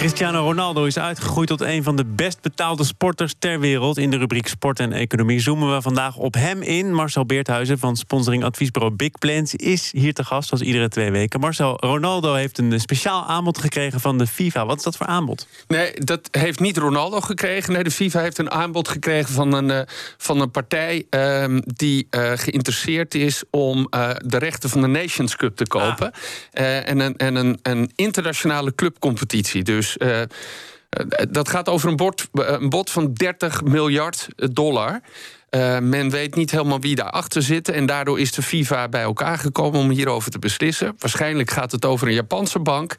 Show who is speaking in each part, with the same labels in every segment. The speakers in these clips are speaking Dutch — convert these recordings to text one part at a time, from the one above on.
Speaker 1: Cristiano Ronaldo is uitgegroeid tot een van de best betaalde sporters ter wereld. In de rubriek Sport en Economie zoomen we vandaag op hem in. Marcel Beerthuizen van sponsoring adviesbureau Big Plans is hier te gast, zoals iedere twee weken. Marcel, Ronaldo heeft een speciaal aanbod gekregen van de FIFA. Wat is dat voor aanbod?
Speaker 2: Nee, dat heeft niet Ronaldo gekregen. Nee, de FIFA heeft een aanbod gekregen van een, uh, van een partij uh, die uh, geïnteresseerd is om uh, de rechten van de Nations Cup te kopen. Ah. en een, en een, een internationale clubcompetitie. Dus uh, dat gaat over een, bord, een bod van 30 miljard dollar. Men weet niet helemaal wie daarachter zit. En daardoor is de FIFA bij elkaar gekomen om hierover te beslissen. Waarschijnlijk gaat het over een Japanse bank.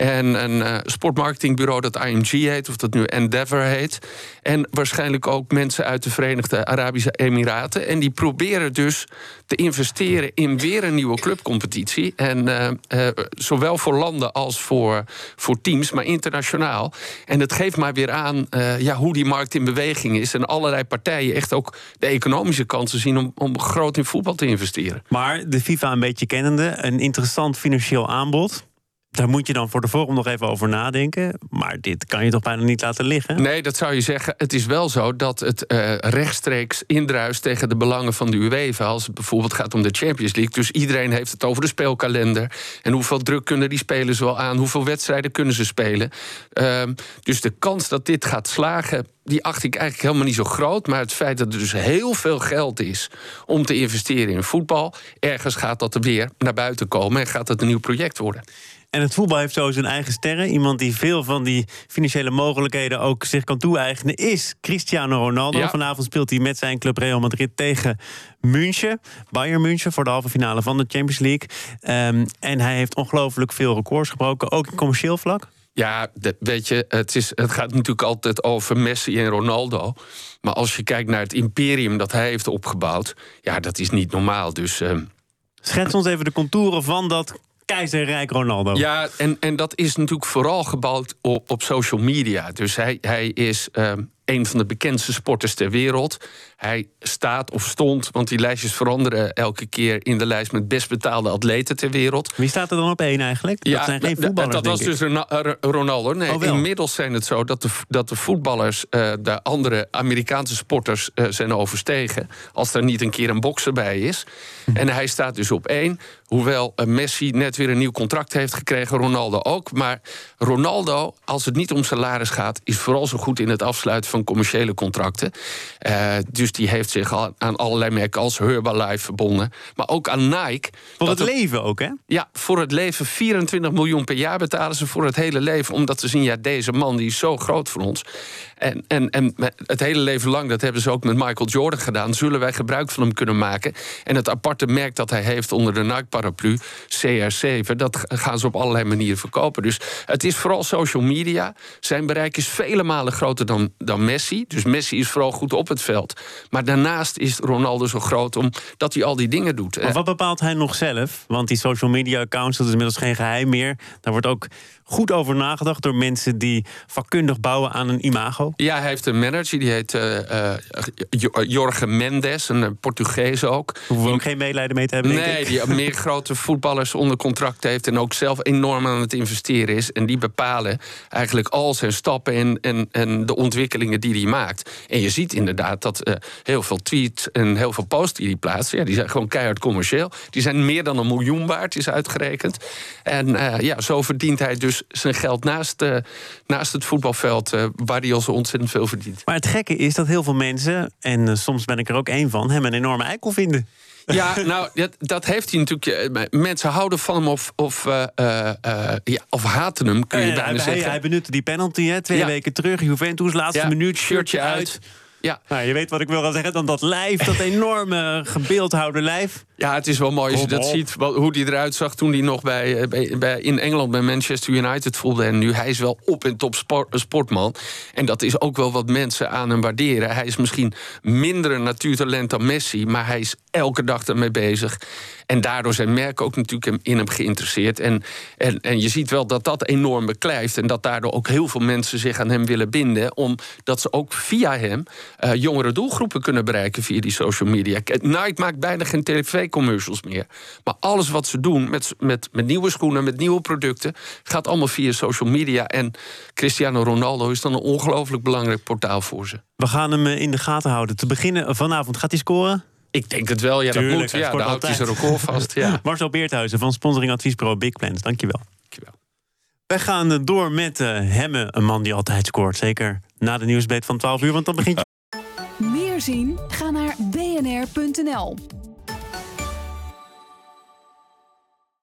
Speaker 2: En een uh, sportmarketingbureau dat IMG heet, of dat nu Endeavor heet. En waarschijnlijk ook mensen uit de Verenigde Arabische Emiraten. En die proberen dus te investeren in weer een nieuwe clubcompetitie. En uh, uh, zowel voor landen als voor, voor teams, maar internationaal. En dat geeft maar weer aan ja, hoe die markt in beweging is. En allerlei partijen echt ook de economische kansen zien om, om groot in voetbal te investeren.
Speaker 1: Maar de FIFA een beetje kennende, een interessant financieel aanbod. Daar moet je dan voor de vorm nog even over nadenken. Maar dit kan je toch bijna niet laten liggen?
Speaker 2: Nee, dat zou je zeggen. Het is wel zo dat het uh, rechtstreeks indruist tegen de belangen van de UEFA. Als het bijvoorbeeld gaat om de Champions League. Dus iedereen heeft het over de speelkalender. En hoeveel druk kunnen die spelers wel aan? Hoeveel wedstrijden kunnen ze spelen? Uh, dus de kans dat dit gaat slagen die acht ik eigenlijk helemaal niet zo groot. Maar het feit dat er dus heel veel geld is om te investeren in voetbal. Ergens gaat dat er weer naar buiten komen en gaat het een nieuw project worden.
Speaker 1: En het voetbal heeft zo zijn eigen sterren. Iemand die veel van die financiële mogelijkheden ook zich kan toe-eigenen, is Cristiano Ronaldo. Ja. Vanavond speelt hij met zijn club Real Madrid tegen München. Bayern München voor de halve finale van de Champions League. Um, en hij heeft ongelooflijk veel records gebroken, ook in commercieel vlak.
Speaker 2: Ja, weet je, het, is, het gaat natuurlijk altijd over Messi en Ronaldo. Maar als je kijkt naar het imperium dat hij heeft opgebouwd, ja, dat is niet normaal. Dus. Uh...
Speaker 1: Schets ons even de contouren van dat keizerrijk Ronaldo.
Speaker 2: Ja, en, en dat is natuurlijk vooral gebouwd op, op social media. Dus hij, hij is um, een van de bekendste sporters ter wereld. Hij staat of stond, want die lijstjes veranderen elke keer in de lijst met best betaalde atleten ter wereld.
Speaker 1: Wie staat er dan op één eigenlijk?
Speaker 2: Ja,
Speaker 1: dat zijn geen voetballers.
Speaker 2: Dat was dus Ronaldo. Nee,
Speaker 1: oh,
Speaker 2: inmiddels zijn het zo dat de, dat de voetballers uh, de andere Amerikaanse sporters uh, zijn overstegen. Als er niet een keer een bokser bij is. Hm. En hij staat dus op één. Hoewel Messi net weer een nieuw contract heeft gekregen, Ronaldo ook. Maar Ronaldo, als het niet om salaris gaat, is vooral zo goed in het afsluiten van commerciële contracten. dus die heeft zich al aan allerlei merken als Herbalife verbonden. Maar ook aan Nike.
Speaker 1: Voor het leven ook, hè?
Speaker 2: Ja, voor het leven. 24 miljoen per jaar betalen ze voor het hele leven. Omdat ze zien, ja, deze man die is zo groot voor ons. En, en, en het hele leven lang, dat hebben ze ook met Michael Jordan gedaan... zullen wij gebruik van hem kunnen maken. En het aparte merk dat hij heeft onder de Nike-paraplu, CR7... dat gaan ze op allerlei manieren verkopen. Dus het is vooral social media. Zijn bereik is vele malen groter dan, dan Messi. Dus Messi is vooral goed op het veld. Maar daarnaast is Ronaldo zo groot omdat hij al die dingen doet.
Speaker 1: Maar wat bepaalt hij nog zelf? Want die social media accounts, dat is inmiddels geen geheim meer. Daar wordt ook goed over nagedacht door mensen die vakkundig bouwen aan een imago?
Speaker 2: Ja, hij heeft een manager, die heet uh, uh, Jorge Mendes, een Portugees ook.
Speaker 1: Hoeven we ook geen medelijden mee te hebben,
Speaker 2: Nee, die meer grote voetballers onder contract heeft... en ook zelf enorm aan het investeren is. En die bepalen eigenlijk al zijn stappen en, en, en de ontwikkelingen die hij maakt. En je ziet inderdaad dat uh, heel veel tweets en heel veel posts die hij plaatst... Ja, die zijn gewoon keihard commercieel. Die zijn meer dan een miljoen waard, is uitgerekend. En ja, zo verdient hij dus zijn geld naast, uh, naast het voetbalveld, uh, waar hij al zo ontzettend veel verdient.
Speaker 1: Maar het gekke is dat heel veel mensen, en uh, soms ben ik er ook één van, hem een enorme eikel vinden.
Speaker 2: Ja, nou, dat, dat, heeft hij natuurlijk. Mensen houden van hem of, of, uh, uh, ja, of haten hem, kun je bijna
Speaker 1: hij,
Speaker 2: zeggen.
Speaker 1: Hij benutte die penalty hè, twee ja. weken terug. Juventus, laatste
Speaker 2: ja,
Speaker 1: minuut,
Speaker 2: shirtje uit. uit. Ja.
Speaker 1: Nou, je weet wat ik wil gaan zeggen. Dan dat lijf, dat enorme gebeeldhouwde lijf.
Speaker 2: Ja, het is wel mooi als je dat ziet. Hoe hij eruit zag toen hij nog bij, bij, bij, in Engeland bij Manchester United voelde. En nu hij is wel op en top sport, sportman. En dat is ook wel wat mensen aan hem waarderen. Hij is misschien minder een natuurtalent dan Messi. Maar hij is elke dag ermee bezig. En daardoor zijn merken ook natuurlijk in hem geïnteresseerd. En, en, en je ziet wel dat dat enorm beklijft. En dat daardoor ook heel veel mensen zich aan hem willen binden. Omdat ze ook via hem uh, jongere doelgroepen kunnen bereiken via die social media. Nike maakt bijna geen tv-commercials meer. Maar alles wat ze doen met, met, met nieuwe schoenen, met nieuwe producten, gaat allemaal via social media. En Cristiano Ronaldo is dan een ongelooflijk belangrijk portaal voor ze.
Speaker 1: We gaan hem eh, in de gaten houden. Te beginnen vanavond gaat hij scoren?
Speaker 2: Ik denk het wel, ja, Tuurlijk, dat moet. Ja, daar houdt hij zijn record vast. Ja.
Speaker 1: Marcel Beerthuizen van sponsoring adviesbureau Big Plans. Dankjewel. Dankjewel. Wij gaan eh, door met uh, Hemme, een man die altijd scoort. Zeker na de nieuwsbeet van 12 uur, want dan begint...
Speaker 3: Meer zien? Ga naar bnr.nl.